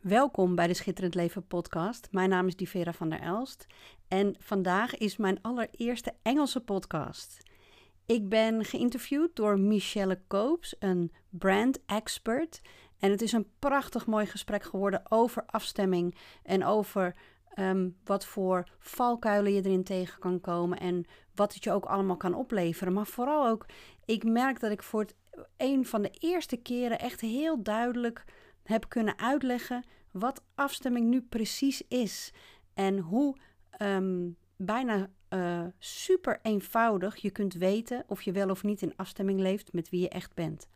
Welkom bij de Schitterend Leven podcast. Mijn naam is Divera van der Elst en vandaag is mijn allereerste Engelse podcast. Ik ben geïnterviewd door Michelle Koops, een brand expert. En het is een prachtig mooi gesprek geworden over afstemming en over ehm, wat voor valkuilen je erin tegen kan komen en wat het je ook allemaal kan opleveren. Maar vooral ook, ik merk dat ik voor het een van de eerste keren echt heel duidelijk heb kunnen uitleggen wat afstemming nu precies is en hoe ehm, bijna uh, super eenvoudig je kunt weten of je wel of niet in afstemming leeft met wie je echt bent.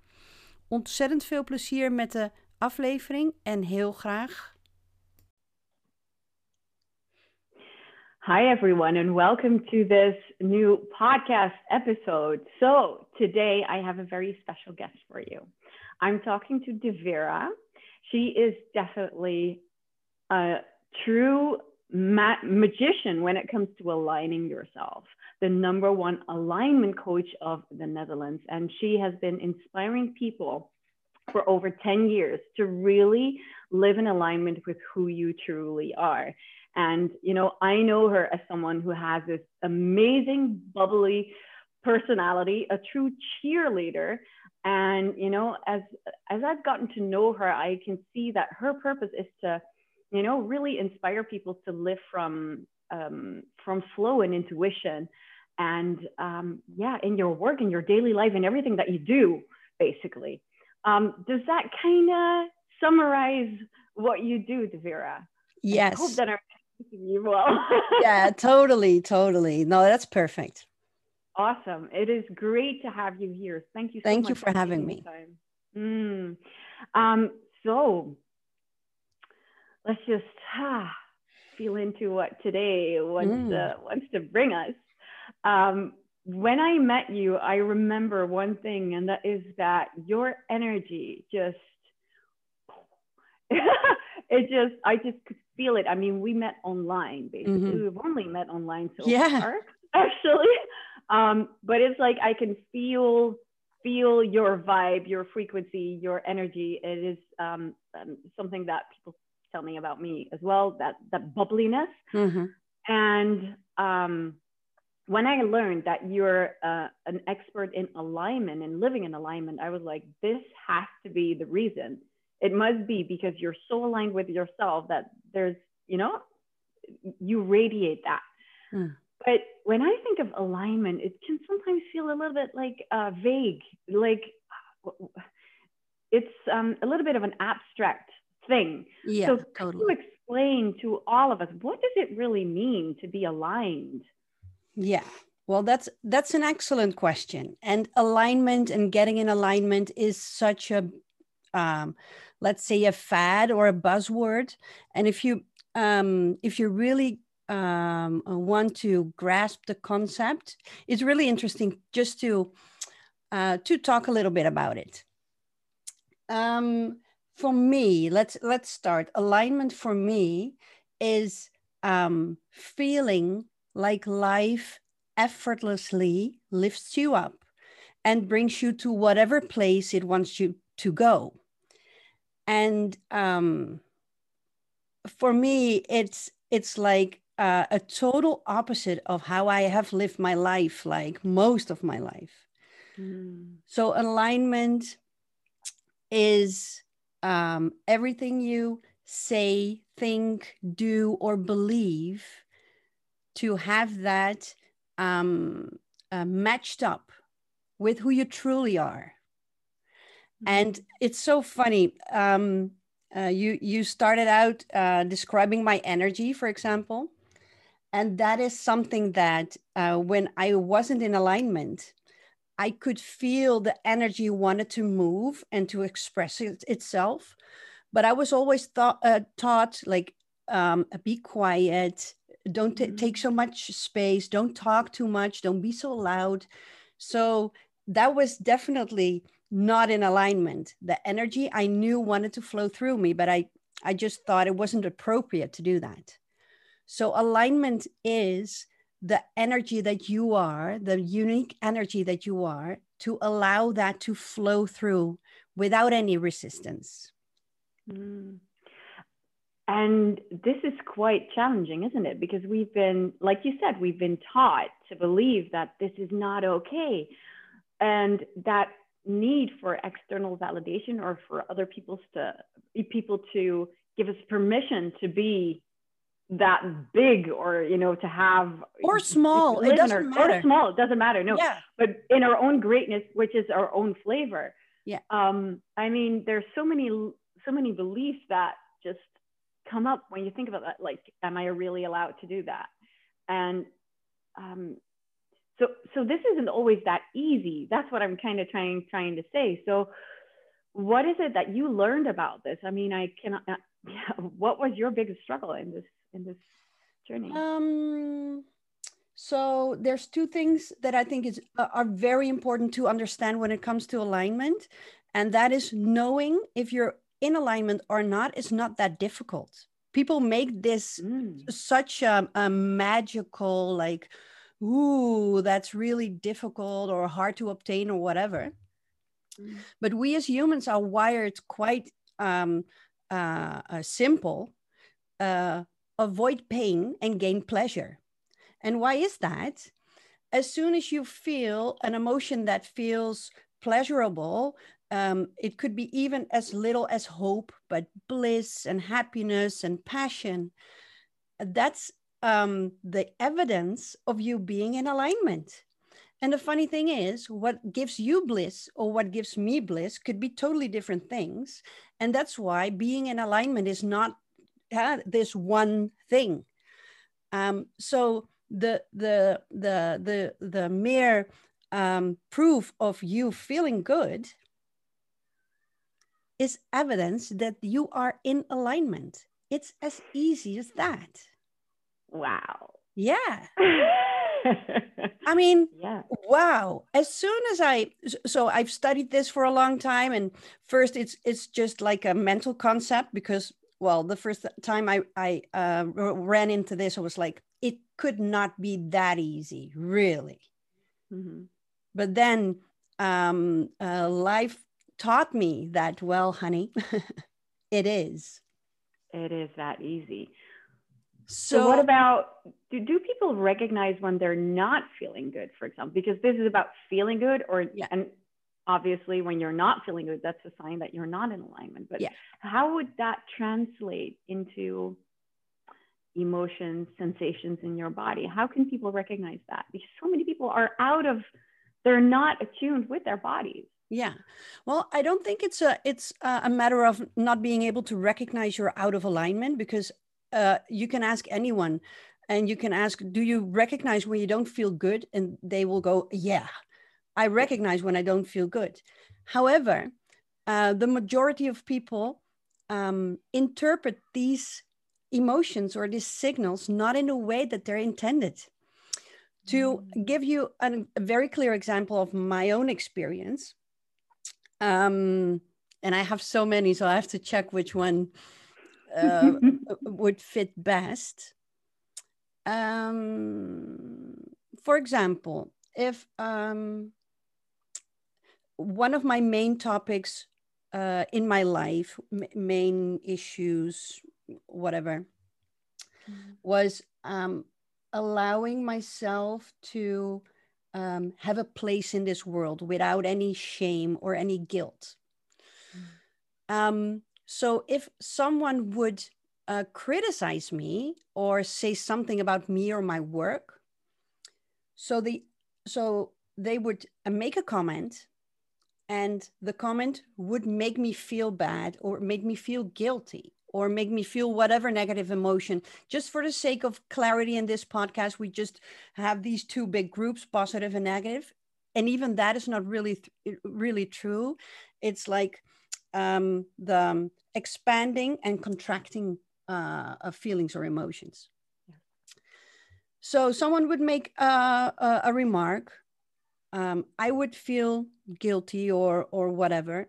Ontzettend veel plezier met de aflevering en heel graag. Hi, everyone, and welcome to this new podcast episode. So, today I have a very special guest for you. I'm talking to Devera. She is definitely a true ma- magician when it comes to aligning yourself, the number one alignment coach of the Netherlands. And she has been inspiring people for over 10 years to really live in alignment with who you truly are. And, you know, I know her as someone who has this amazing, bubbly personality, a true cheerleader. And, you know, as, as I've gotten to know her, I can see that her purpose is to, you know, really inspire people to live from, um, from flow and intuition. And um, yeah, in your work, in your daily life, and everything that you do, basically. Um, does that kind of summarize what you do, Devera? Yes. I hope that I'm you well. yeah, totally, totally. No, that's perfect. Awesome. It is great to have you here. Thank you so Thank much you for having me. Mm. Um, so let's just ah, feel into what today wants, mm. to, wants to bring us. Um, when I met you, I remember one thing, and that is that your energy just, it just, I just could feel it. I mean, we met online basically. Mm-hmm. We've only met online so yeah. far, actually. Um, but it's like I can feel feel your vibe, your frequency, your energy. It is um, um, something that people tell me about me as well. That that bubbliness. Mm-hmm. And um, when I learned that you're uh, an expert in alignment and living in alignment, I was like, this has to be the reason it must be because you're so aligned with yourself that there's you know you radiate that mm. But when i think of alignment it can sometimes feel a little bit like uh, vague like it's um, a little bit of an abstract thing. Yeah so totally. you explain to all of us what does it really mean to be aligned? Yeah. Well that's that's an excellent question. And alignment and getting in alignment is such a um, let's say a fad or a buzzword. And if you um, if you really um, want to grasp the concept it's really interesting just to uh, to talk a little bit about it. Um, for me let's let's start. Alignment for me is um, feeling like life effortlessly lifts you up and brings you to whatever place it wants you to go. And um, for me it's it's like uh, a total opposite of how i have lived my life like most of my life. Mm. so alignment is um, everything you say think do or believe to have that um, uh, matched up with who you truly are. And it's so funny um, uh, you you started out uh, describing my energy for example and that is something that uh, when i wasn't in alignment i could feel the energy wanted to move and to express it, itself but i was always thought, uh, taught like um, be quiet don't t- mm-hmm. take so much space don't talk too much don't be so loud so that was definitely not in alignment. The energy I knew wanted to flow through me, but I, I just thought it wasn't appropriate to do that. So, alignment is the energy that you are, the unique energy that you are, to allow that to flow through without any resistance. Mm. and this is quite challenging, isn't it? Because we've been, like you said, we've been taught to believe that this is not okay. And that need for external validation or for other people's to people to give us permission to be that big or you know to have or small it doesn't our, matter. or small it doesn't matter no. Yeah. but in our own greatness which is our own flavor yeah. um i mean there's so many so many beliefs that just come up when you think about that like am i really allowed to do that? And um so so this isn't always that easy. That's what i'm kind of trying trying to say. So what is it that you learned about this? I mean i cannot yeah, what was your biggest struggle in this in this journey um so there's two things that i think is uh, are very important to understand when it comes to alignment and that is knowing if you're in alignment or not is not that difficult people make this mm. such a, a magical like ooh that's really difficult or hard to obtain or whatever mm. but we as humans are wired quite um, uh, uh, simple uh, avoid pain and gain pleasure and why is that as soon as you feel an emotion that feels pleasurable um, it could be even as little as hope, but bliss and happiness and passion. That's um, the evidence of you being in alignment. And the funny thing is, what gives you bliss or what gives me bliss could be totally different things. And that's why being in alignment is not uh, this one thing. Um, so the the the the the mere um, proof of you feeling good is evidence that you are in alignment. It's as easy as that. Wow. Yeah. I mean, yeah. wow. As soon as I so I've studied this for a long time and first it's it's just like a mental concept because well, the first time I I uh, ran into this I was like it could not be that easy, really. Mm-hmm. But then um, uh, life taught me that, well, honey, it is. It is that easy. So, so, what about do, do people recognize when they're not feeling good, for example? Because this is about feeling good, or yeah. and obviously when you're not feeling good, that's a sign that you're not in alignment. But yeah. how would that translate into emotions, sensations in your body? How can people recognize that? Because so many people are out of, they're not attuned with their bodies. Yeah. Well, I don't think it's a it's a matter of not being able to recognize you're out of alignment because uh, you can ask anyone and you can ask, do you recognize when you don't feel good? And they will go, yeah, I recognize when I don't feel good. However, uh, the majority of people um, interpret these emotions or these signals not in a way that they're intended. To mm. give you an, a very clear example of my own experience, um, and I have so many, so I have to check which one uh, would fit best. Um, for example, if um, one of my main topics uh, in my life, m- main issues, whatever, mm. was um, allowing myself to um, have a place in this world without any shame or any guilt. Mm. Um, so if someone would uh, criticize me or say something about me or my work, so the so they would uh, make a comment, and the comment would make me feel bad or make me feel guilty or make me feel whatever negative emotion. Just for the sake of clarity in this podcast, we just have these two big groups, positive and negative. And even that is not really, really true. It's like um, the um, expanding and contracting uh, of feelings or emotions. So someone would make a, a, a remark. Um, I would feel guilty or or whatever,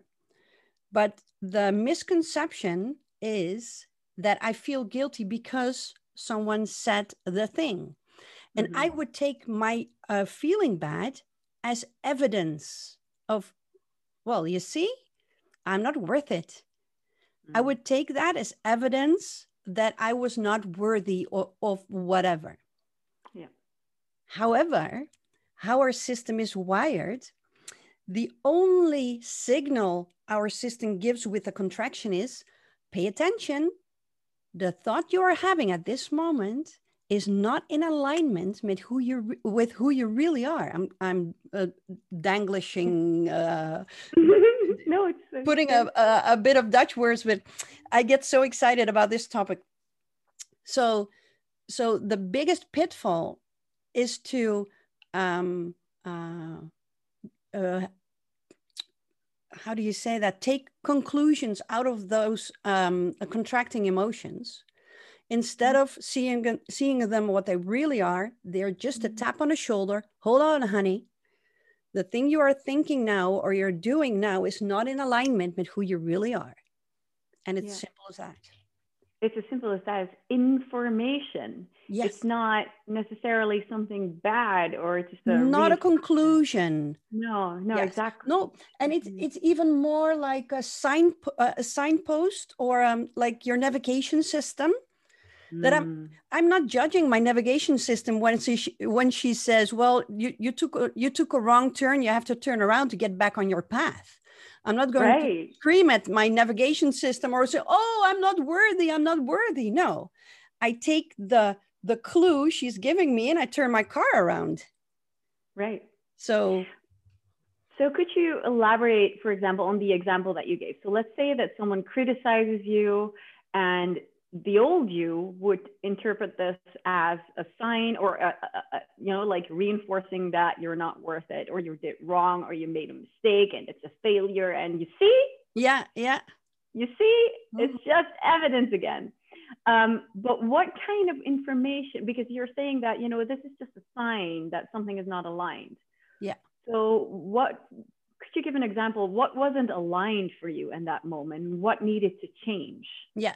but the misconception is that I feel guilty because someone said the thing. And mm-hmm. I would take my uh, feeling bad as evidence of, well, you see, I'm not worth it. Mm-hmm. I would take that as evidence that I was not worthy of, of whatever. Yeah. However, how our system is wired, the only signal our system gives with a contraction is pay attention. The thought you are having at this moment is not in alignment with who you with who you really are. I'm I'm uh, danglishing. Uh, no, it's putting a, a, a bit of Dutch words, but I get so excited about this topic. So, so the biggest pitfall is to um, uh, uh, how do you say that? Take conclusions out of those um, contracting emotions instead mm-hmm. of seeing seeing them what they really are. They're just a mm-hmm. tap on the shoulder. Hold on, honey. The thing you are thinking now or you're doing now is not in alignment with who you really are, and it's yeah. simple as that. It's as simple as that. It's information. Yes. It's not necessarily something bad or just a not a conclusion. No, no, yes. exactly. No, and it's mm-hmm. it's even more like a sign a signpost or um, like your navigation system. That I'm mm. I'm not judging my navigation system when she when she says, "Well, you you took a, you took a wrong turn. You have to turn around to get back on your path." I'm not going right. to scream at my navigation system or say, "Oh, I'm not worthy. I'm not worthy." No, I take the the clue she's giving me and I turn my car around. Right. So so could you elaborate, for example, on the example that you gave? So let's say that someone criticizes you and the old you would interpret this as a sign or a, a, a, you know like reinforcing that you're not worth it or you did wrong or you made a mistake and it's a failure and you see yeah yeah you see it's mm-hmm. just evidence again um, but what kind of information, because you're saying that, you know, this is just a sign that something is not aligned. Yeah. So what, could you give an example? What wasn't aligned for you in that moment? What needed to change? Yeah.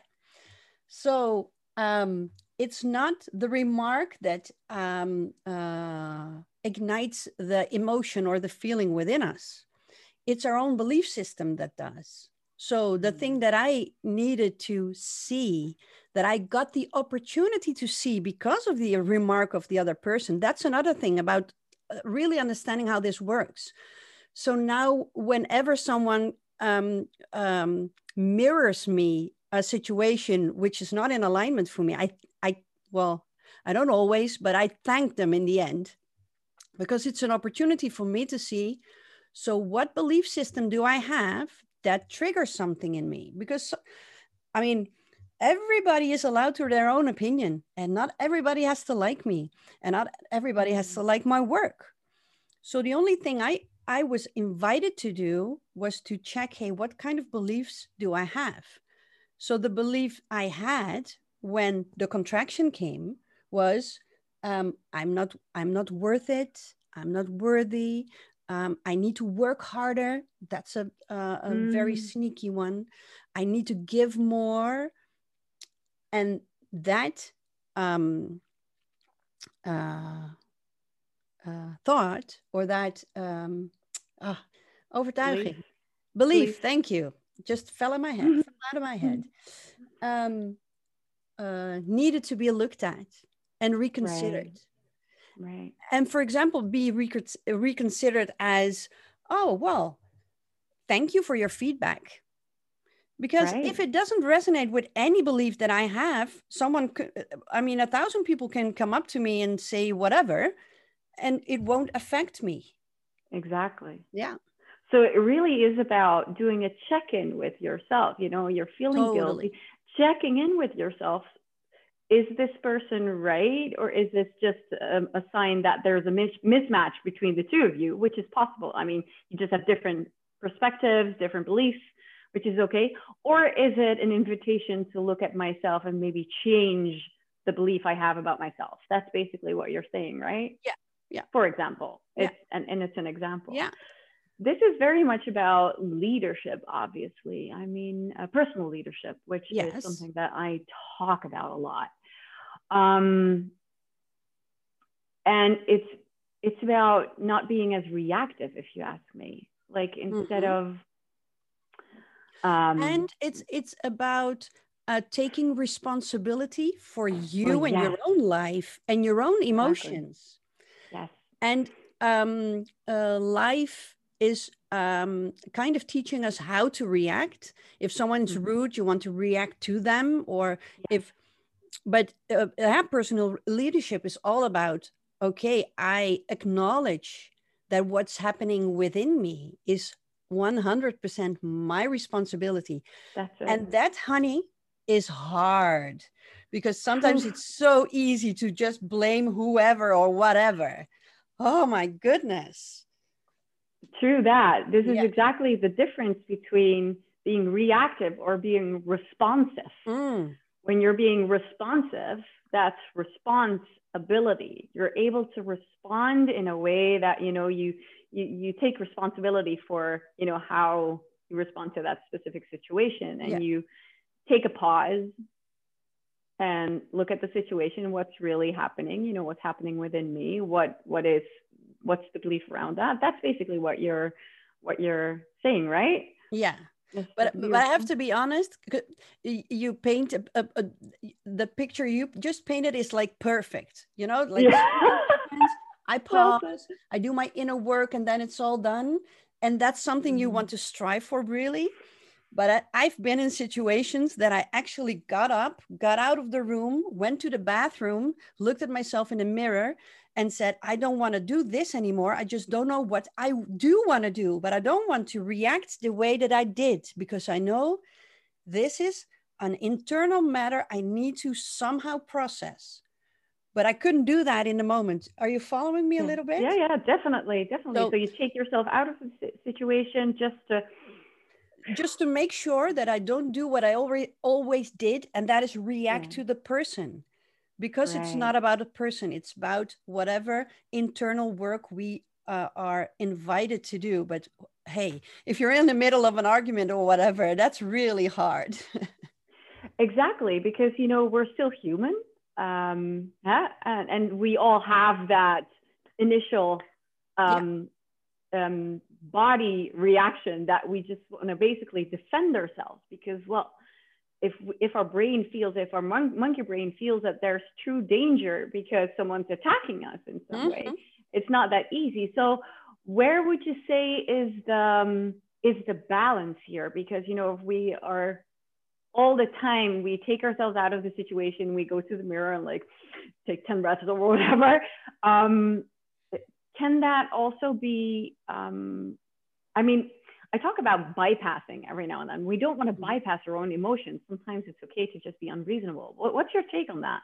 So um, it's not the remark that um, uh, ignites the emotion or the feeling within us. It's our own belief system that does. So the thing mm. that I needed to see, that I got the opportunity to see because of the remark of the other person, that's another thing about uh, really understanding how this works. So now, whenever someone um, um, mirrors me a situation which is not in alignment for me, I, I, well, I don't always, but I thank them in the end because it's an opportunity for me to see. So, what belief system do I have that triggers something in me? Because i mean everybody is allowed to their own opinion and not everybody has to like me and not everybody has to like my work. So the only thing i i was invited to do was to check hey what kind of beliefs do i have so the belief i had when the contraction came was um, i'm not i'm not worth it i'm not worthy um, I need to work harder. That's a, uh, a mm. very sneaky one. I need to give more. And that um, uh, uh, thought or that um, uh, overtuiging, belief, belief, thank you, just fell in my head, fell out of my head, um, uh, needed to be looked at and reconsidered. Right Right. And for example, be reconsidered as, oh, well, thank you for your feedback. Because right. if it doesn't resonate with any belief that I have, someone could, I mean, a thousand people can come up to me and say whatever, and it won't affect me. Exactly. Yeah. So it really is about doing a check in with yourself. You know, you're feeling totally. guilty, checking in with yourself is this person right or is this just a, a sign that there's a mis- mismatch between the two of you which is possible. I mean you just have different perspectives different beliefs which is okay. Or is it an invitation to look at myself and maybe change the belief i have about myself? That's basically what you're saying right? Yeah. Yeah. For example it's yeah. and, and it's an example. Yeah this is very much about leadership, obviously. I mean, uh, personal leadership, which yes. is something that I talk about a lot. Um, and it's it's about not being as reactive, if you ask me. Like instead mm-hmm. of um, and it's it's about uh, taking responsibility for you Oh, and your own life and your own emotions. Yes. And um, uh, life is um, kind of teaching us how to react. If someone's Mhm. rude, you want to react to them, or if, but uh, that personal leadership is all about okay, I acknowledge that what's happening within me is 100% my responsibility. That's it. And that, honey, is hard because sometimes it's so easy to just blame whoever or whatever. Oh my goodness. True that. This is Yeah. exactly the difference between being reactive or being responsive. Mm, When you're being responsive, that's responsibility. You're able to respond in a way that you know you you, you take responsibility for you know how you respond to that specific situation, and Yeah. you take a pause and look at the situation, what's really happening. You know what's happening within me. What what is what's the belief around that? That's basically what you're what you're saying, right? yeah. But, but I have to be honest, you paint a, a, a, the picture you just painted is like perfect, you know, like Yeah. I pause, I do my inner work, and then it's all done. And that's something you Mhm. want to strive for, really. But I, I've been in situations that I actually got up, got out of the room, went to the bathroom, looked at myself in the mirror, and said, I don't want to do this anymore. I just don't know what I do want to do, but I don't want to react the way that I did because I know this is an internal matter I need to somehow process. But I couldn't do that in the moment. Are you following me a little bit? Yeah, yeah, definitely, definitely. So- So, you take yourself out of the situation just to, Just to make sure that I don't do what I already always did, and that is react Yeah. to the person. Because it's not about a person, it's about whatever internal work we uh, are invited to do. But hey, if you're in the middle of an argument or whatever, that's really hard. exactly, because you know we're still human, um, yeah, and, and we all have that initial um, um, body reaction that we just want to basically defend ourselves because, well, if if our brain feels, if our mon- monkey brain feels that there's true danger because someone's attacking us in some way, Mhm. it's not that easy. So, where would you say is the um, is the balance here? Because you know, if we are all the time, we take ourselves out of the situation, we go to the mirror and like take ten breaths or whatever. Um, can that also be? Um, I mean, I talk about bypassing every now and then. We don't want to bypass our own emotions. Sometimes it's okay to just be unreasonable. What's your take on that?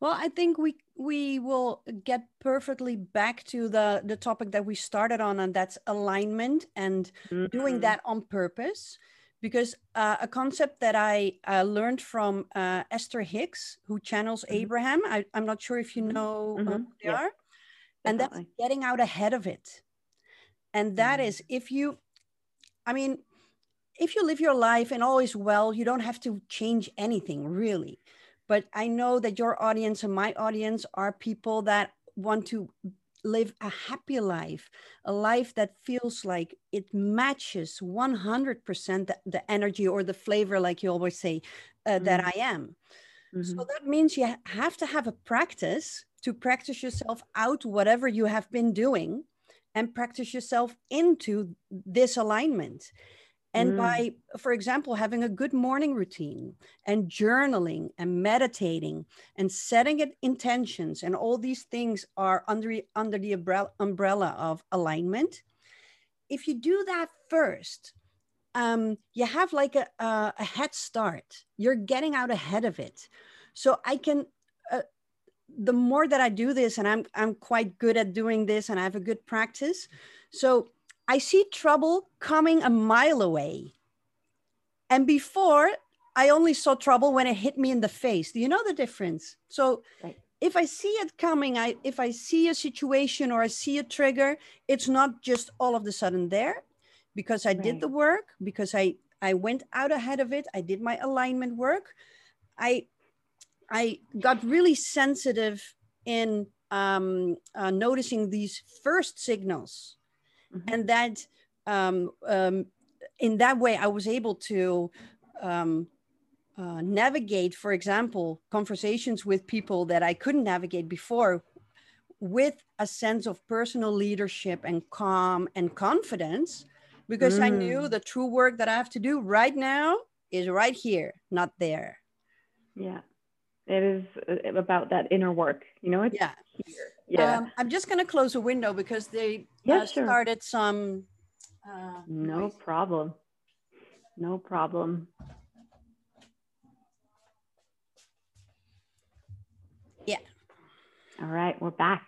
Well, I think we we will get perfectly back to the the topic that we started on, and that's alignment and doing Mhm. that on purpose. Because uh, a concept that I uh, learned from uh, Esther Hicks, who channels Mhm. Abraham, I, I'm not sure if you Mhm. know Mhm. who they Yes, are, and that's getting out ahead of it. And that Mm. is if you, I mean, if you live your life and all is well, you don't have to change anything really. But I know that your audience and my audience are people that want to live a happy life, a life that feels like it matches 100% the, the energy or the flavor, like you always say, uh, that Mm. I am. So Mhm. that means you have to have a practice to practice yourself out whatever you have been doing and practice yourself into this alignment. And Mm. by, for example, having a good morning routine and journaling and meditating and setting it intentions and all these things are under, under the umbrella, of alignment. If you do that first, um, you have like a, a, a head start. You're getting out ahead of it. So I can, the more that I do this, and I'm I'm quite good at doing this, and I have a good practice. So I see trouble coming a mile away, and before I only saw trouble when it hit me in the face. Do you know the difference? So. Right. If I see it coming, I if I see a situation or I see a trigger, it's not just all of the sudden there because I did the work, because I I went out ahead of it, I did my alignment work. I I got really sensitive in um, uh, noticing these first signals, Mhm. and that um, um, in that way I was able to um, uh, navigate, for example, conversations with people that I couldn't navigate before with a sense of personal leadership and calm and confidence because mm. I knew mm. the true work that I have to do right now is right here, not there. Yeah. It is uh, about that inner work, you know? yeah. Here. Yeah. Um, I'm just going to close a window because they yeah, uh, sure. started some. Uh, no noise. problem. No problem. Yeah. All right, we're back.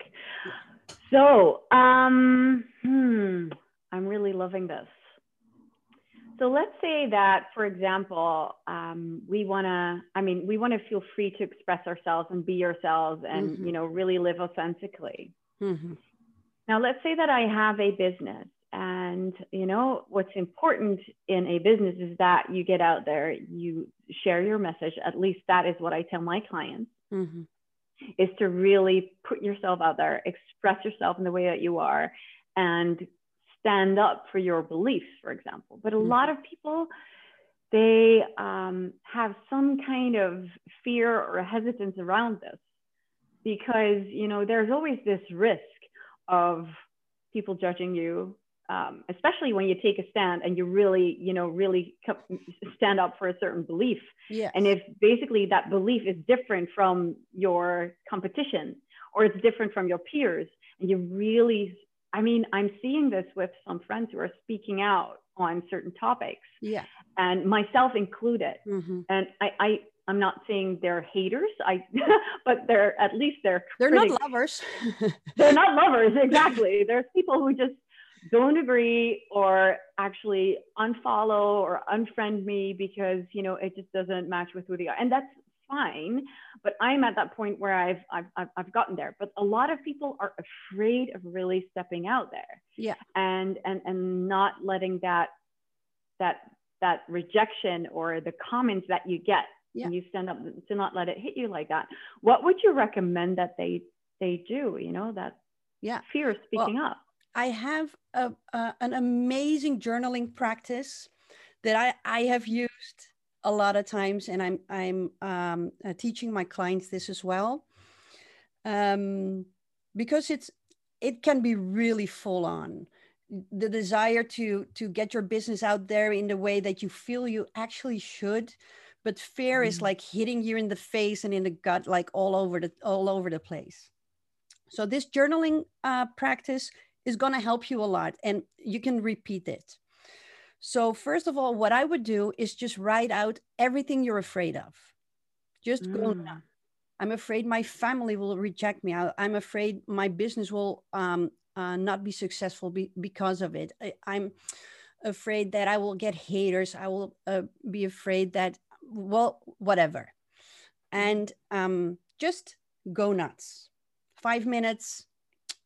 So, um, hmm, I'm really loving this. So let's say that, for example, um, we want to, I mean, we want to feel free to express ourselves and be ourselves and, mm-hmm. you know, really live authentically. Mm-hmm. Now, let's say that I have a business and, you know, what's important in a business is that you get out there, you share your message. At least that is what I tell my clients. Mm-hmm. Is to really put yourself out there, express yourself in the way that you are, and stand up for your beliefs, for example. But a mm-hmm. lot of people, they um, have some kind of fear or hesitance around this because, you know, there's always this risk of people judging you, um, especially when you take a stand and you really, you know, really stand up for a certain belief. Yes. And if basically that belief is different from your competition or it's different from your peers, and you really I mean, I'm seeing this with some friends who are speaking out on certain topics. Yeah. And myself included. Mm-hmm. And I, I, I'm not saying they're haters, I, but they're at least they're they're critics. not lovers. they're not lovers, exactly. There's people who just don't agree or actually unfollow or unfriend me because you know it just doesn't match with who they are, and that's fine. But I'm at that point where I've, I've, I've gotten there. But a lot of people are afraid of really stepping out there. Yeah. And, and, and not letting that, that, that rejection or the comments that you get yeah. and you stand up to not let it hit you like that. What would you recommend that they, they do, you know, that yeah. fear of speaking well, up? I have a, an amazing journaling practice that I, I have used a lot of times, and I'm I'm um, uh, teaching my clients this as well, um, because it's it can be really full on. The desire to to get your business out there in the way that you feel you actually should, but fear mm-hmm. is like hitting you in the face and in the gut, like all over the all over the place. So this journaling uh, practice is going to help you a lot, and you can repeat it. So, first of all, what I would do is just write out everything you're afraid of. Just mm. go, I'm afraid my family will reject me. I, am afraid my business will um, uh, not be successful be, because of it. I, am afraid that I will get haters. I will uh, be afraid that, well, whatever. And um, just go nuts. Five minutes.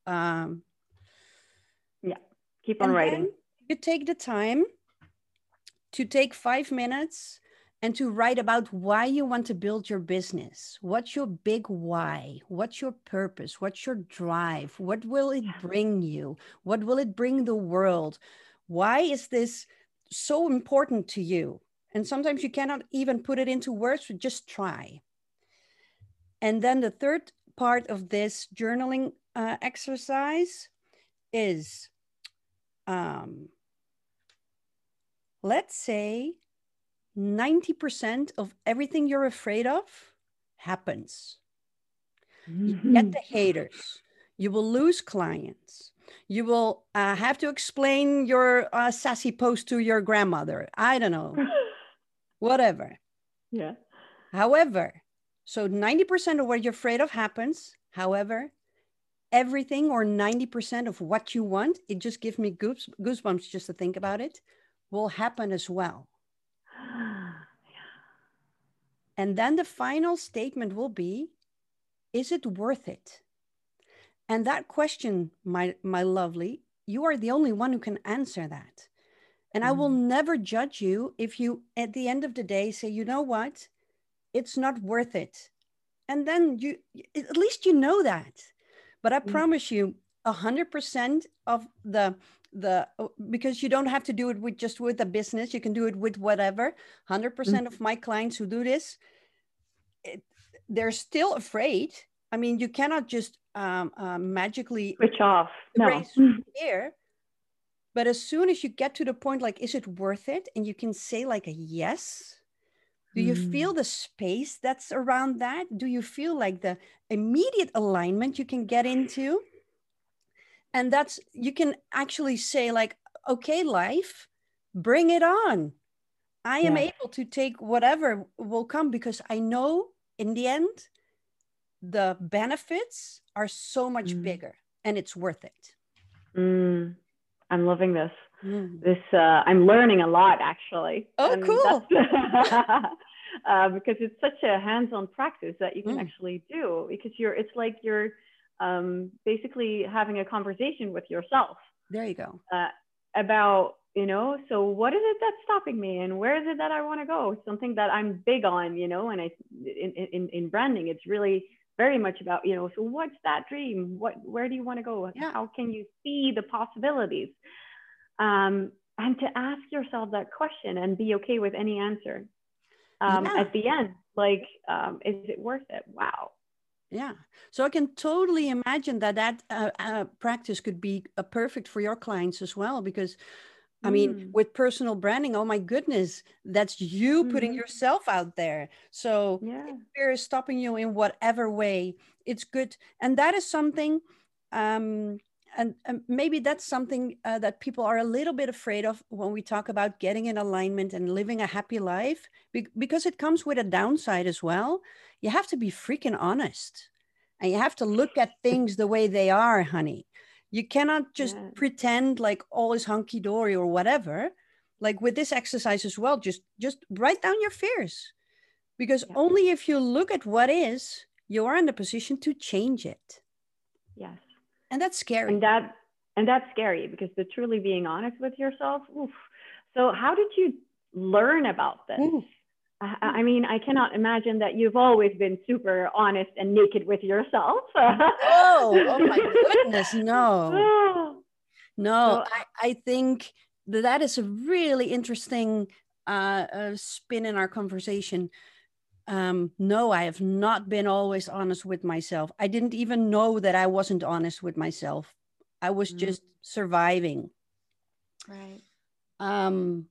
Um, yeah, keep on writing. You take the time to take five minutes and to write about why you want to build your business. What's your big why? What's your purpose? What's your drive? What will it bring you? What will it bring the world? Why is this so important to you? And sometimes you cannot even put it into words, so just try. And then the third part of this journaling uh, exercise is um, let's say 90% of everything you're afraid of happens. Mm-hmm. You get the haters, you will lose clients, you will uh, have to explain your uh, sassy post to your grandmother. I don't know, whatever. Yeah. However, so 90% of what you're afraid of happens. However, everything or 90% of what you want, it just gives me goose, goosebumps just to think about it will happen as well. And then the final statement will be Is it worth it? And that question, my, my lovely, you are the only one who can answer that. And mm. I will mm. never judge you if you, at the end of the day, say, you know what? It's not worth it. And then you, at least you know that. But I mm. promise you, a hundred percent of the the uh, because you don't have to do it with just with a business you can do it with whatever. 100% mm-hmm. of my clients who do this it, they're still afraid. I mean you cannot just um, uh, magically switch off. No. here. But as soon as you get to the point like is it worth it? And you can say like a yes. Do you mm. feel the space that's around that? Do you feel like the immediate alignment you can get into and that's you can actually say like okay life bring it on i am yeah. able to take whatever will come because i know in the end the benefits are so much mm. bigger and it's worth it mm. i'm loving this mm. this uh, i'm learning a lot actually oh and cool uh, because it's such a hands-on practice that you can mm. actually do because you're it's like you're um, basically having a conversation with yourself. There you go. Uh, about, you know, so what is it that's stopping me and where is it that I want to go? Something that I'm big on, you know, and I, in, in, in branding, it's really very much about, you know, so what's that dream? What, where do you want to go? Yeah. How can you see the possibilities? Um, and to ask yourself that question and be okay with any answer. Um, yeah. At the end, like, um, is it worth it? Wow yeah so i can totally imagine that that uh, uh, practice could be a uh, perfect for your clients as well because i mean mm. with personal branding oh my goodness that's you mm-hmm. putting yourself out there so yeah. fear is stopping you in whatever way it's good and that is something um and, and maybe that's something uh, that people are a little bit afraid of when we talk about getting in alignment and living a happy life be- because it comes with a downside as well you have to be freaking honest and you have to look at things the way they are, honey. You cannot just yeah. pretend like all is hunky dory or whatever. Like with this exercise as well, just just write down your fears, because yeah. only if you look at what is, you are in the position to change it. Yes, and that's scary. And that and that's scary because the truly being honest with yourself. Oof. So how did you learn about this? Oof. I mean, I cannot imagine that you've always been super honest and naked with yourself. oh, oh my goodness, no. No, I, I think that, that is a really interesting uh, uh, spin in our conversation. Um, no, I have not been always honest with myself. I didn't even know that I wasn't honest with myself. I was mm-hmm. just surviving. Right. Um,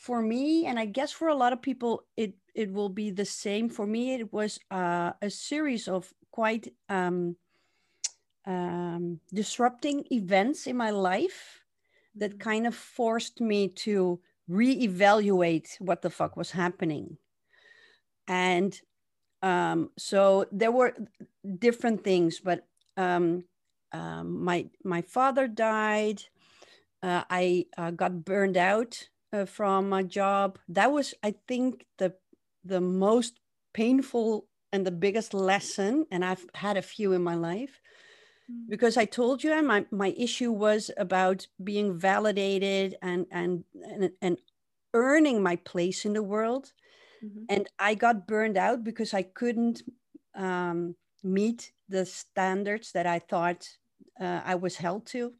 for me, and I guess for a lot of people, it it will be the same. For me, it was uh, a series of quite um, um, disrupting events in my life that mm-hmm. kind of forced me to reevaluate what the fuck was happening. And um, so there were different things, but um, um, my my father died. Uh, I uh, got burned out uh, from my job. That was, I think, the the most painful and the biggest lesson. And I've had a few in my life mm. because I told you and my my issue was about being validated and and and, and earning my place in the world. Mm-hmm. And I got burned out because I couldn't um, meet the standards that I thought uh, I was held to.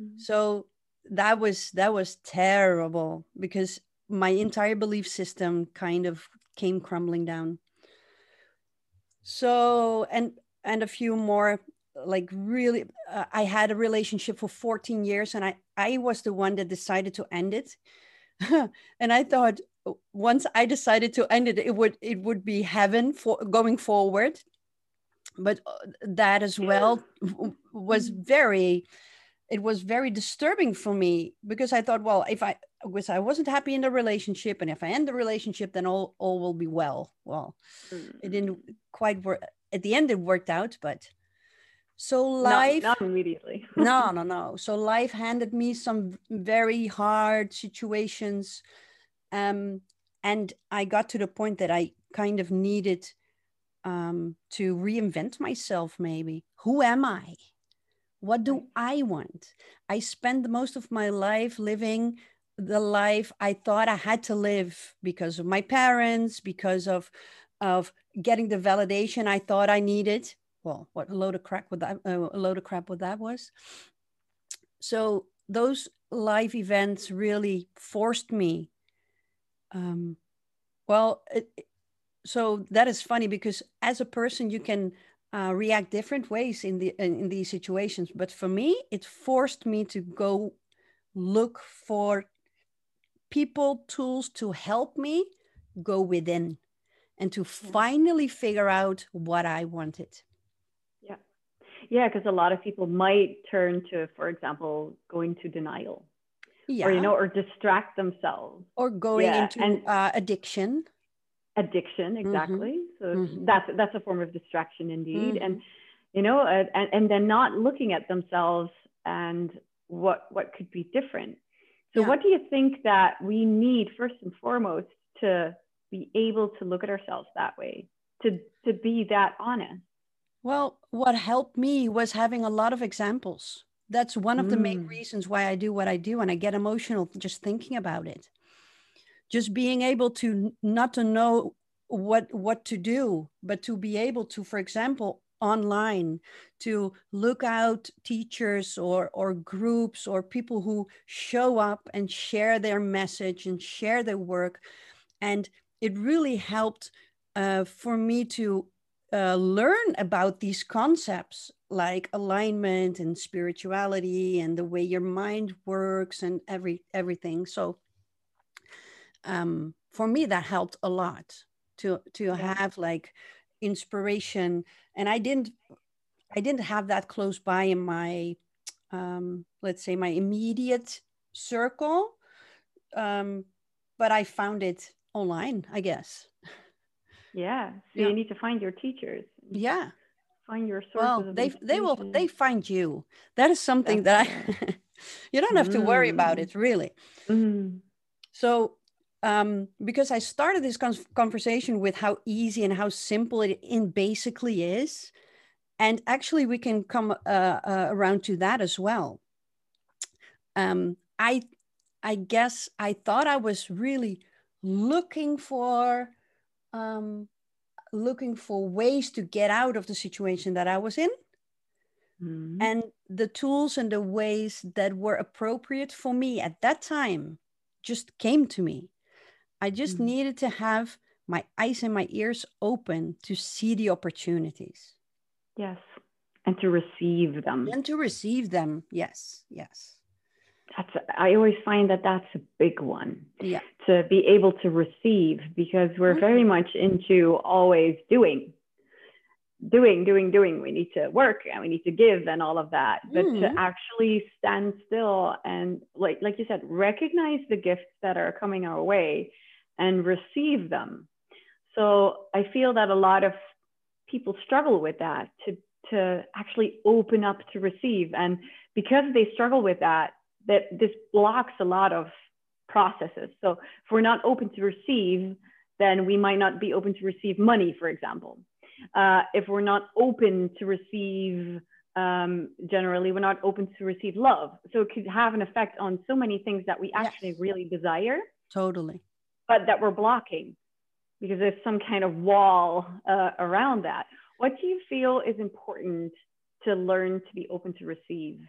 Mm-hmm. So that was that was terrible because my entire belief system kind of came crumbling down. So and and a few more like really uh, i had a relationship for 14 years and i i was the one that decided to end it. And i thought once i decided to end it it would it would be heaven for going forward. But uh, that as well was very it was very disturbing for me because I thought, well, if I was I wasn't happy in the relationship, and if I end the relationship, then all all will be well. Well, mm. it didn't quite work. At the end, it worked out, but so life not, not immediately. no, no, no. So life handed me some very hard situations, um, and I got to the point that I kind of needed um, to reinvent myself. Maybe who am I? What do I want? I spent most of my life living the life I thought I had to live because of my parents, because of, of getting the validation I thought I needed. well, what a load of crap with that, uh, a load of crap what that was. So those live events really forced me. Um, well, it, so that is funny because as a person you can uh, react different ways in the in, in these situations. But for me, it forced me to go look for people, tools to help me go within and to finally figure out what I wanted. Yeah. Yeah, because a lot of people might turn to, for example, going to denial. Yeah. Or, you know, or distract themselves. Or going yeah. into and uh, addiction. Addiction, mm-hmm. exactly. Mm-hmm. So mm-hmm. that's that's a form of distraction indeed. Mm-hmm. And you know, uh, and, and then not looking at themselves and what what could be different. So yeah. what do you think that we need first and foremost to be able to look at ourselves that way, to, to be that honest? Well, what helped me was having a lot of examples. That's one of mm. the main mm. reasons why I do what I do and I get emotional just thinking about it. Just being able to not to know what what to do, but to be able to, for example, online to look out teachers or or groups or people who show up and share their message and share their work. And it really helped uh, for me to uh, learn about these concepts like alignment and spirituality and the way your mind works and every everything. So um, for me that helped a lot to to yeah. have like inspiration and i didn't i didn't have that close by in my um, let's say my immediate circle um, but i found it online, I guess. Yeah. So yeah. you need to find your teachers. Yeah. Find your sources. Well, they they will they find you. That is something That's that I you don't have to worry about mm. it really. Mm. So um, because I started this con- conversation with how easy and how simple it in basically is, and actually we can come uh, uh, around to that as well. Um, I I guess I thought I was really looking for um, looking for ways to get out of the situation that I was in. Mm-hmm. And the tools and the ways that were appropriate for me at that time just came to me. I just mm-hmm. needed to have my eyes and my ears open to see the opportunities. Yes. And to receive them. And to receive them. Yes. Yes that's I always find that that's a big one. Yeah. To be able to receive because we're mm-hmm. very much into always doing, doing, doing, doing. We need to work and we need to give and all of that. But mm-hmm. to actually stand still and like like you said, recognize the gifts that are coming our way and receive them. So I feel that a lot of people struggle with that to to actually open up to receive and because they struggle with that that this blocks a lot of processes. So if we're not open to receive, then we might not be open to receive money, for example. Uh, if we're not open to receive, um, generally, we're not open to receive love. So it could have an effect on so many things that we actually yes. really desire. Totally. But that we're blocking because there's some kind of wall uh, around that. What do you feel is important to learn to be open to receive?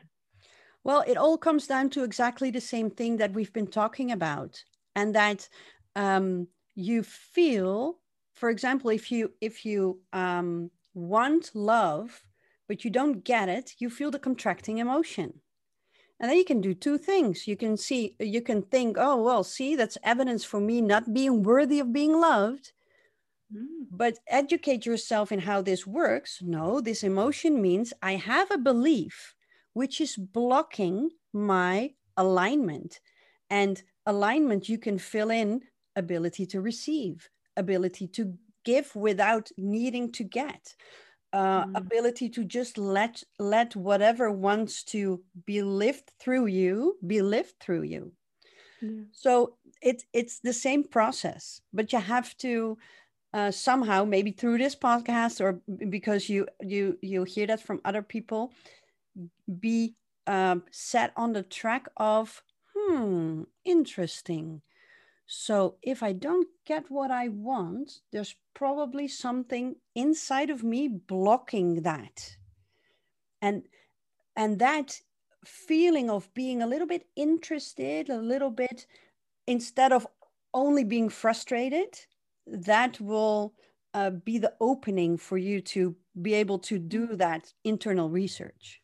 Well, it all comes down to exactly the same thing that we've been talking about, and that um, you feel, for example, if you if you um, want love but you don't get it, you feel the contracting emotion. And then you can do two things. You can see, you can think, oh, well, see, that's evidence for me not being worthy of being loved. Mm. But educate yourself in how this works. No, this emotion means I have a belief which is blocking my alignment. And alignment, you can fill in ability to receive, ability to give without needing to get. Uh, mm. ability to just let let whatever wants to be lived through you be lived through you yeah. so it, it's the same process but you have to uh, somehow maybe through this podcast or because you you you hear that from other people be um, set on the track of, hmm, interesting. So if I don't get what I want, there's probably something inside of me blocking that. And and that feeling of being a little bit interested, a little bit instead of only being frustrated, that will uh, be the opening for you to be able to do that internal research.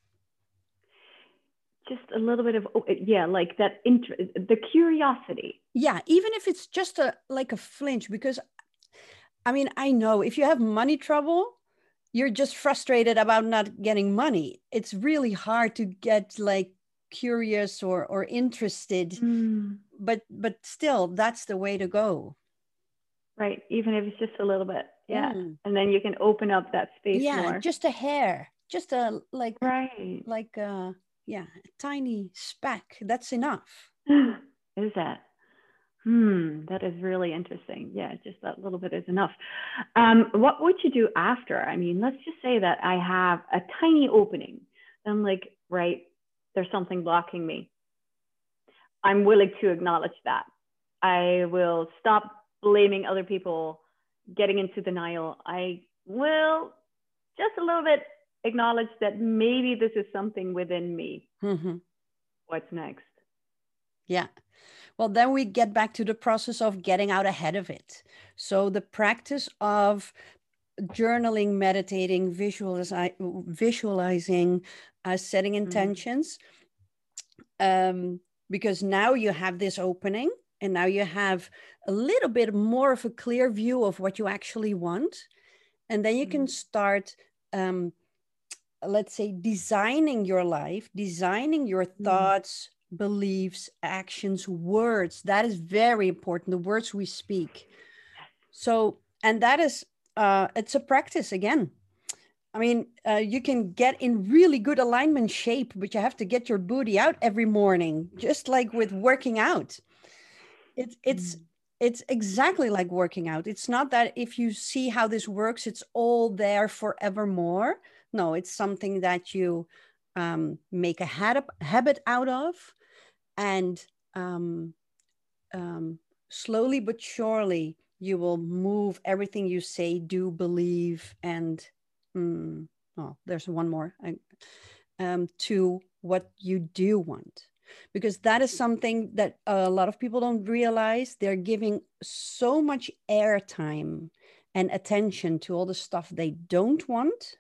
Just a little bit of oh, yeah like that interest the curiosity yeah even if it's just a like a flinch because i mean i know if you have money trouble you're just frustrated about not getting money it's really hard to get like curious or or interested mm. but but still that's the way to go right even if it's just a little bit yeah mm. and then you can open up that space yeah more. just a hair just a like right like uh yeah, a tiny speck. That's enough. is that? Hmm, that is really interesting. Yeah, just that little bit is enough. Um, what would you do after? I mean, let's just say that I have a tiny opening. I'm like, right, there's something blocking me. I'm willing to acknowledge that. I will stop blaming other people, getting into denial. I will just a little bit acknowledge that maybe this is something within me. Mm-hmm. What's next? Yeah. Well, then we get back to the process of getting out ahead of it. So the practice of journaling, meditating, visualiz- visualizing, uh, setting mm-hmm. intentions. Mm-hmm. Um, because now you have this opening and now you have a little bit more of a clear view of what you actually want. And then you mm-hmm. can start um, let's say designing your life designing your mm. thoughts. Beliefs actions words. That is very important the words we speak. So and that is uh it's a practice again. I mean uh, you can get in really good alignment shape but you have to get your booty out every morning just like with working out. It, it's mm. it's exactly like working out. It's not that if you see how this works it's all there forevermore. No, it's something that you um, make a habit out of, and um, um, slowly but surely you will move everything you say, do, believe, and mm, oh, there's one more um, to what you do want. Because that is something that a lot of people don't realize. They're giving so much airtime and attention to all the stuff they don't want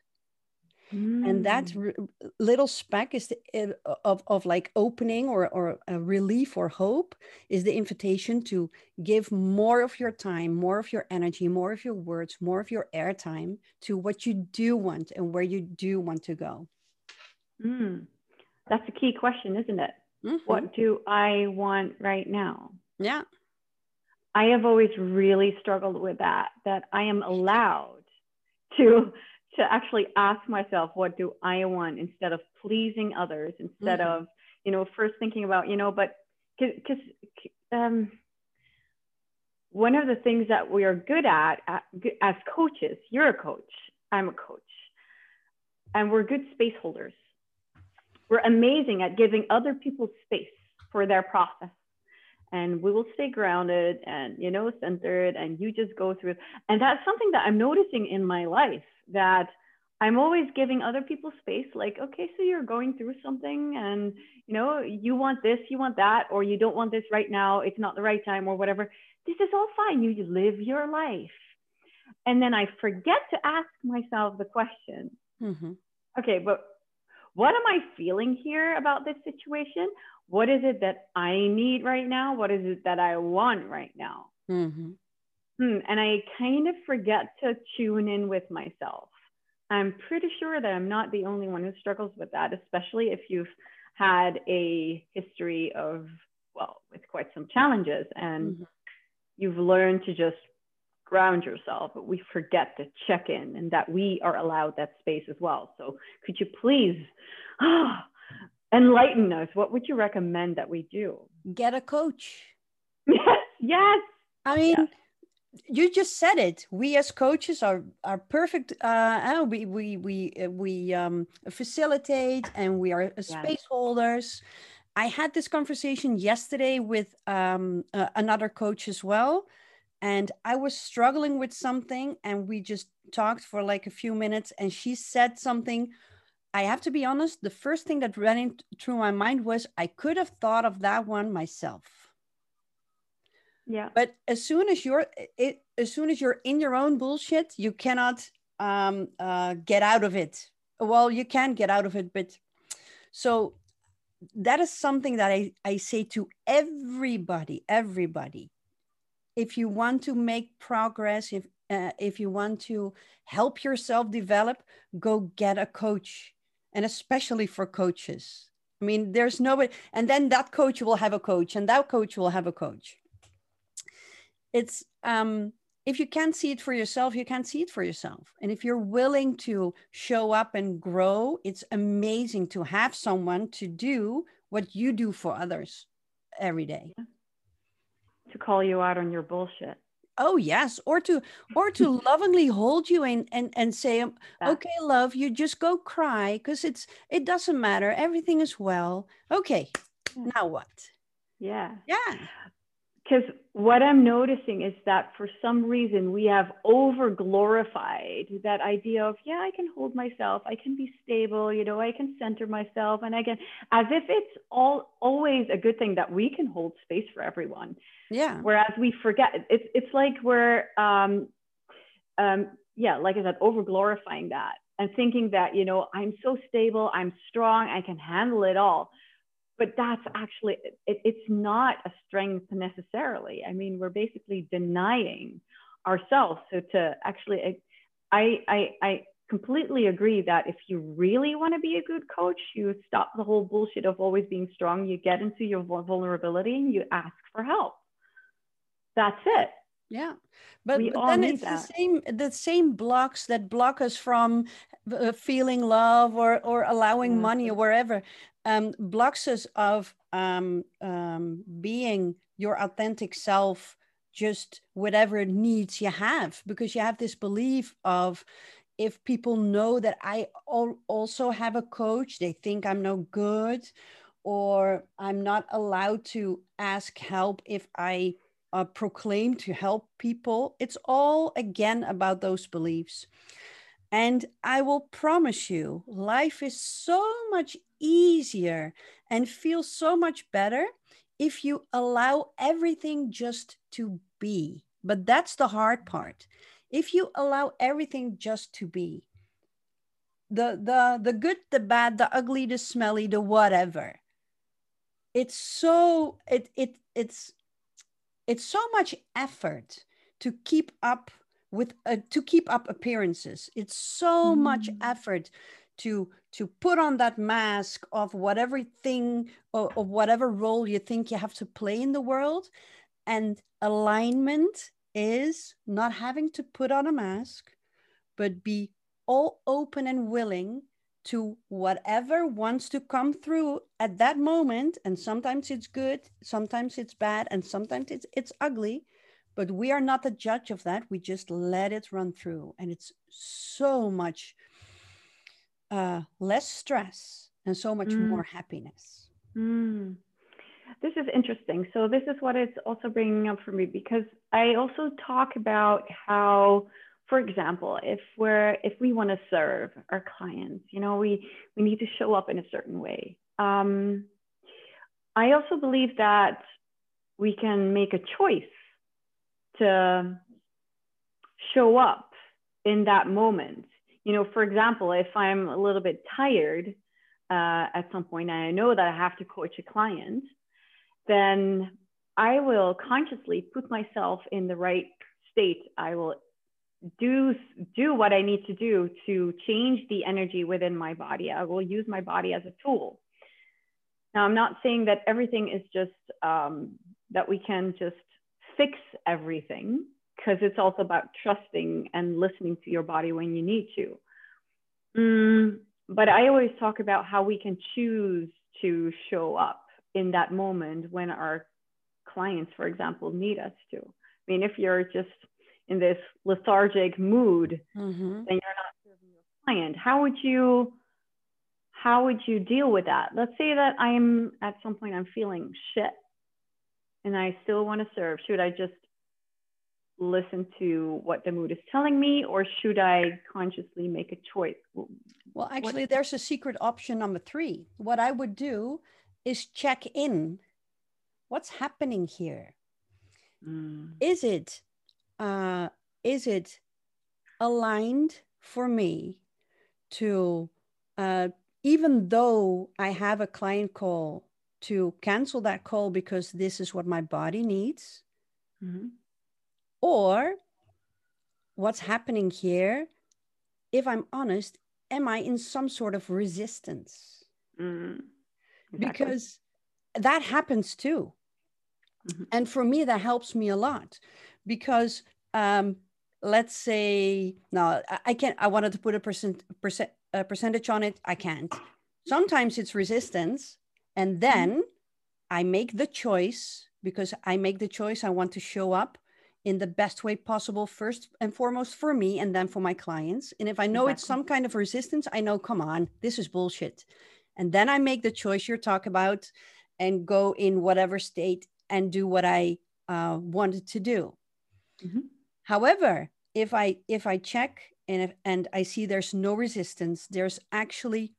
Mm. And that mm. little speck is the, of, of like opening or, or a relief or hope is the invitation to give more of your time, more of your energy, more of your words, more of your airtime to what you do want and where you do want to go. Mm. That's a key question, isn't it? Mm-hmm. What do I want right now? Yeah. I have always really struggled with that, that I am allowed to to actually ask myself what do i want instead of pleasing others instead mm-hmm. of you know first thinking about you know but because um, one of the things that we are good at, at as coaches you're a coach i'm a coach and we're good space holders we're amazing at giving other people space for their process and we will stay grounded and you know centered and you just go through and that's something that i'm noticing in my life that I'm always giving other people space, like, okay, so you're going through something and you know, you want this, you want that, or you don't want this right now, it's not the right time, or whatever. This is all fine. You live your life. And then I forget to ask myself the question mm-hmm. okay, but what am I feeling here about this situation? What is it that I need right now? What is it that I want right now? Mm-hmm. Hmm, and I kind of forget to tune in with myself. I'm pretty sure that I'm not the only one who struggles with that, especially if you've had a history of, well, with quite some challenges and mm-hmm. you've learned to just ground yourself, but we forget to check in and that we are allowed that space as well. So could you please enlighten us? What would you recommend that we do? Get a coach. yes, yes. I mean, yes you just said it we as coaches are are perfect uh we we we uh, we um facilitate and we are space holders I had this conversation yesterday with um, uh, another coach as well. And I was struggling with something, and we just talked for like a few minutes. And she said something. I have to be honest, the first thing that ran in, through my mind was I could have thought of that one myself. Yeah. But as soon as you're it, as soon as you're in your own bullshit, you cannot um, uh, get out of it. Well, you can get out of it, but so that is something that I, I say to everybody, everybody. If you want to make progress, if uh, if you want to help yourself develop, go get a coach, and especially for coaches. I mean, there's nobody, and then that coach will have a coach, and that coach will have a coach. It's um, if you can't see it for yourself, you can't see it for yourself. And if you're willing to show up and grow, it's amazing to have someone to do what you do for others every day. To call you out on your bullshit. Oh yes, or to or to lovingly hold you and and and say, um, "Okay, love, you just go cry because it's it doesn't matter. Everything is well. Okay, now what?" Yeah. Yeah because what I'm noticing is that for some reason we have over glorified that idea of, yeah, I can hold myself, I can be stable, you know, I can center myself. And again, as if it's all always a good thing that we can hold space for everyone. Yeah. Whereas we forget, it's, it's like we're, um, um, yeah, like I said, over glorifying that and thinking that, you know, I'm so stable, I'm strong, I can handle it all but that's actually it, it's not a strength necessarily. I mean we're basically denying ourselves. So to actually i i i completely agree that if you really want to be a good coach you stop the whole bullshit of always being strong. You get into your vulnerability and you ask for help. That's it. Yeah. But, but then it's that. the same the same blocks that block us from uh, feeling love or or allowing mm-hmm. money or wherever um, blocks us of um, um, being your authentic self just whatever needs you have because you have this belief of if people know that i al- also have a coach they think i'm no good or i'm not allowed to ask help if i uh, proclaim to help people it's all again about those beliefs and I will promise you, life is so much easier and feels so much better if you allow everything just to be. But that's the hard part. If you allow everything just to be, the the the good, the bad, the ugly, the smelly, the whatever. It's so it it it's it's so much effort to keep up with uh, to keep up appearances. It's so mm. much effort to to put on that mask of whatever thing or, or whatever role you think you have to play in the world. And alignment is not having to put on a mask but be all open and willing to whatever wants to come through at that moment. And sometimes it's good sometimes it's bad and sometimes it's it's ugly but we are not the judge of that. We just let it run through. And it's so much uh, less stress and so much mm. more happiness. Mm. this is interesting. So this is what it's also bringing up for me because i also talk about how for example if we're if we want to serve our clients you know we we need to show up in a certain way. Um, i also believe that we can make a choice to show up in that moment. You know, for example, if I'm a little bit tired uh, at some point and I know that I have to coach a client, then I will consciously put myself in the right state. I will do do what I need to do to change the energy within my body. I will use my body as a tool. Now, I'm not saying that everything is just um, that we can just fix everything because it's also about trusting and listening to your body when you need to. Mm, but I always talk about how we can choose to show up in that moment when our clients, for example, need us to. I mean, if you're just in this lethargic mood, mm-hmm. then you're not serving your client. How would you? how would you deal with that? Let's say that I'm at some point I'm feeling shit and I still want to serve. Should I just listen to what the mood is telling me or should I consciously make a choice? Well, actually, what? there's a secret option number three. What I would do is check in. What's happening here? Mm. Is it uh, is it aligned for me to uh, even though I have a client call to cancel that call because this is what my body needs? Mm-hmm. Or what's happening here? If I'm honest, am I in some sort of resistance? Mm-hmm. Exactly. Because that happens too. Mm-hmm. And for me, that helps me a lot because um, let's say, no, I can't, I wanted to put a percent, percent, a percentage on it. I can't. Sometimes it's resistance. And mm-hmm. then I make the choice because I make the choice. I want to show up in the best way possible, first and foremost for me, and then for my clients. And if I know exactly. it's some kind of resistance, I know, come on, this is bullshit. And then I make the choice you're talking about and go in whatever state and do what I uh, wanted to do. Mm-hmm. However, if I if I check and if, and I see there's no resistance, there's actually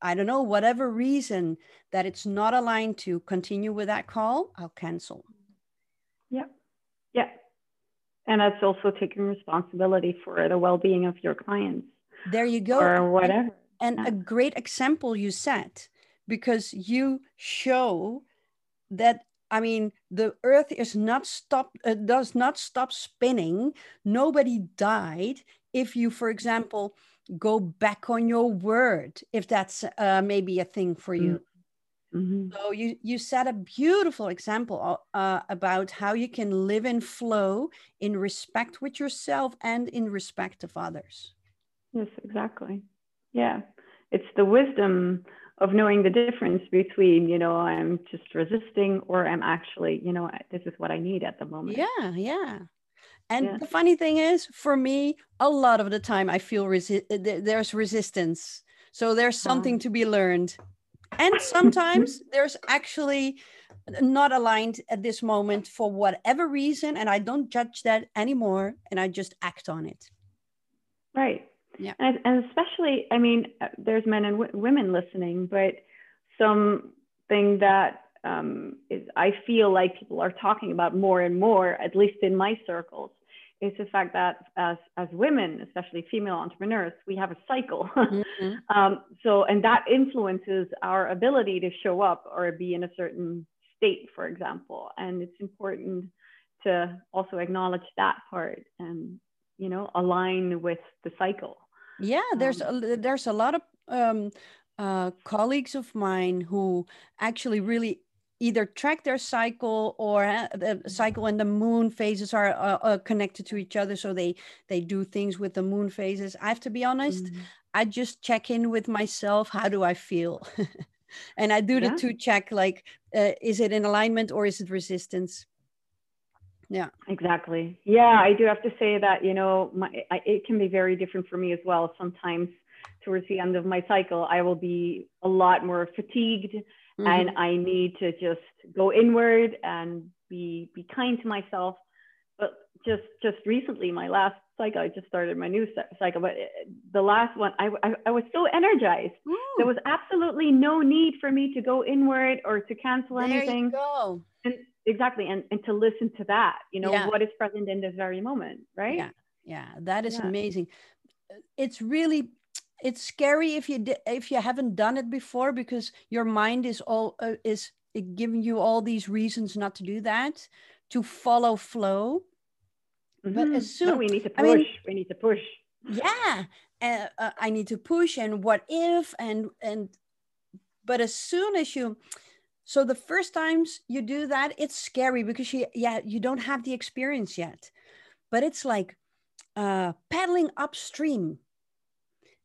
I don't know whatever reason that it's not aligned to continue with that call, I'll cancel. Yeah. Yeah. And that's also taking responsibility for the well-being of your clients. There you go. Or whatever. And, and yeah. a great example you set because you show that I mean, the earth is not stop, uh, does not stop spinning. Nobody died. If you, for example, go back on your word, if that's uh, maybe a thing for you. Mm-hmm. So you you set a beautiful example uh, about how you can live in flow, in respect with yourself, and in respect of others. Yes, exactly. Yeah, it's the wisdom of knowing the difference between you know i'm just resisting or i'm actually you know this is what i need at the moment yeah yeah and yeah. the funny thing is for me a lot of the time i feel resi- there's resistance so there's something oh. to be learned and sometimes there's actually not aligned at this moment for whatever reason and i don't judge that anymore and i just act on it right yeah. And, and especially, I mean, uh, there's men and w- women listening, but something that um, is, I feel like people are talking about more and more, at least in my circles, is the fact that as, as women, especially female entrepreneurs, we have a cycle. Mm-hmm. um, so, and that influences our ability to show up or be in a certain state, for example. And it's important to also acknowledge that part and, you know, align with the cycle yeah there's um, a, there's a lot of um, uh, colleagues of mine who actually really either track their cycle or uh, the cycle and the moon phases are uh, uh, connected to each other so they they do things with the moon phases. I have to be honest mm-hmm. i just check in with myself how do i feel? And i do the yeah. two check like uh, is it in alignment or is it resistance? Yeah. Exactly. Yeah i do have to say that you know my, I, it can be very different for me as well. Sometimes towards the end of my cycle i will be a lot more fatigued mm-hmm. and i need to just go inward and be be kind to myself but just just recently my last cycle i just started my new cycle but uh, the last one i, I, I was so energized Ooh. there was absolutely no need for me to go inward or to cancel there anything you go. and exactly and, and to listen to that you know yeah. what is present in this very moment right yeah yeah that is yeah. amazing it's really it's scary if you if you haven't done it before because your mind is all uh, is giving you all these reasons not to do that to follow flow mm-hmm. but as soon no, we need to push I mean, we need to push yeah uh, uh, i need to push and what if and and but as soon as you so the first times you do that, it's scary because you, yeah, you don't have the experience yet. But it's like uh, paddling upstream,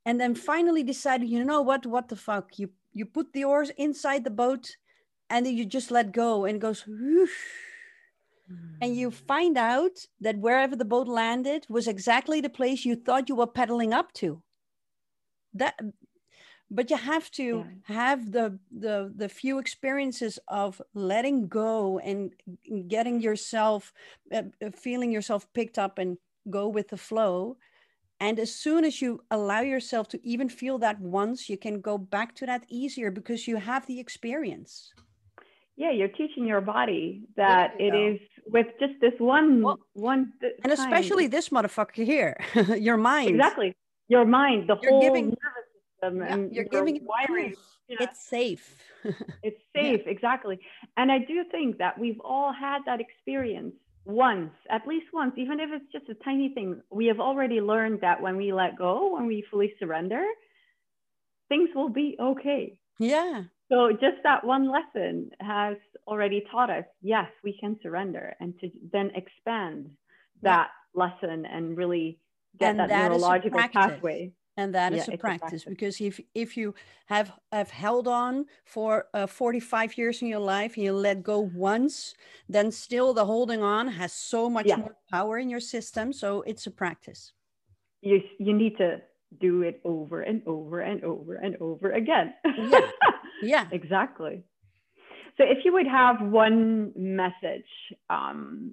and then finally decided you know what, what the fuck? You you put the oars inside the boat, and then you just let go, and goes. Whoosh, and you hmm. find out that wherever the boat landed was exactly the place you thought you were pedaling up to. That but you have to yeah. have the the the few experiences of letting go and getting yourself uh, uh, feeling yourself picked up and go with the flow and as soon as you allow yourself to even feel that once you can go back to that easier because you have the experience. Yeah you're teaching your body that it is with just this one well, one th- and especially this motherfucker here your mind. Exactly. Your mind the you're whole giving, nervous system yeah, and you're giving wiring. yeah. it's safe. It's safe yeah. exactly. And i do think that we've all had that experience once at least once even if it's just a tiny thing we have already learned that when we let go when we fully surrender things will be okay yeah so just that one lesson has already taught us, yes, we can surrender and to then expand that yeah. lesson and really get and that, that neurological pathway. And that is yeah, a, practice, a, because if if you have have held on for uh, 45 years in your life and you let go once, then still the holding on has so much yeah. more power in your system. So it's a practice. You you need to do it over and over and over and over again. yeah. yeah. exactly. So if you would have one message um,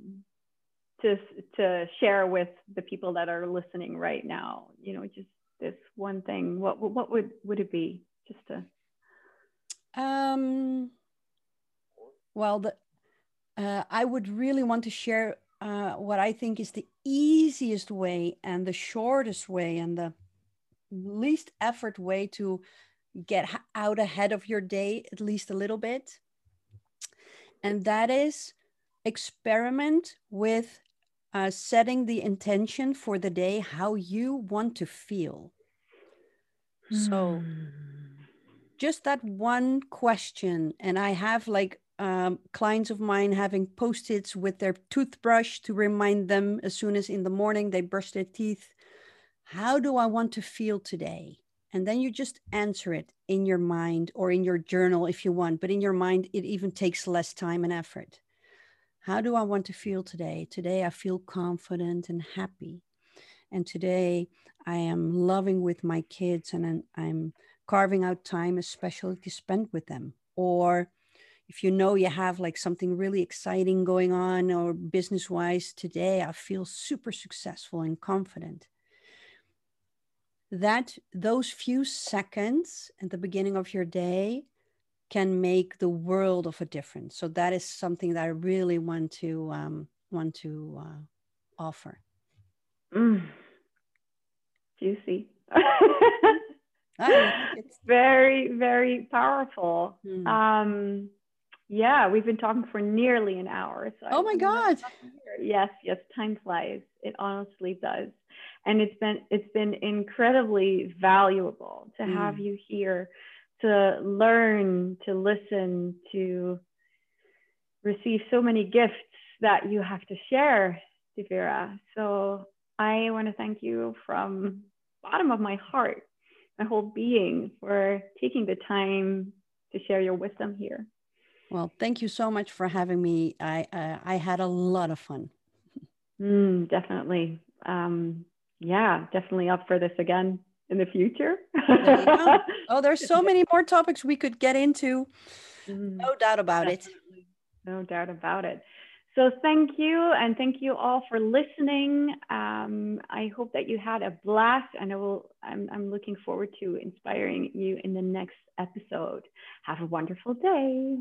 to, to share with the people that are listening right now, you know, just this one thing, what, what would, would it be? Just to. Um, well, the, uh, I would really want to share uh, what I think is the easiest way and the shortest way and the least effort way to get out ahead of your day at least a little bit and that is experiment with uh, setting the intention for the day how you want to feel so hmm. just that one question and i have like um, clients of mine having post-its with their toothbrush to remind them as soon as in the morning they brush their teeth how do I want to feel today? And then you just answer it in your mind or in your journal if you want, but in your mind, it even takes less time and effort. How do I want to feel today? Today, I feel confident and happy. And today, I am loving with my kids and I'm carving out time, especially to spend with them. Or if you know you have like something really exciting going on or business wise today, I feel super successful and confident that those few seconds at the beginning of your day can make the world of a difference. So that is something that I really want to um, want to uh, offer. Mm. Juicy. it's very very powerful. Mm. Um, yeah, we've been talking for nearly an hour. So oh my god! Yes, yes, time flies. It honestly does and it's been it's been incredibly valuable to mm. have you here to learn to listen to receive so many gifts that you have to share Devira. so i want to thank you from bottom of my heart my whole being for taking the time to share your wisdom here. Well thank you so much for having me. I uh, i had a lot of fun. Mm, definitely. Um, yeah, definitely up for this again in the future. There oh, there's so many more topics we could get into. Mm-hmm. No doubt about definitely. it. No doubt about it. So thank you, and thank you all for listening. Um, I hope that you had a blast, and I will. I'm, I'm looking forward to inspiring you in the next episode. Have a wonderful day.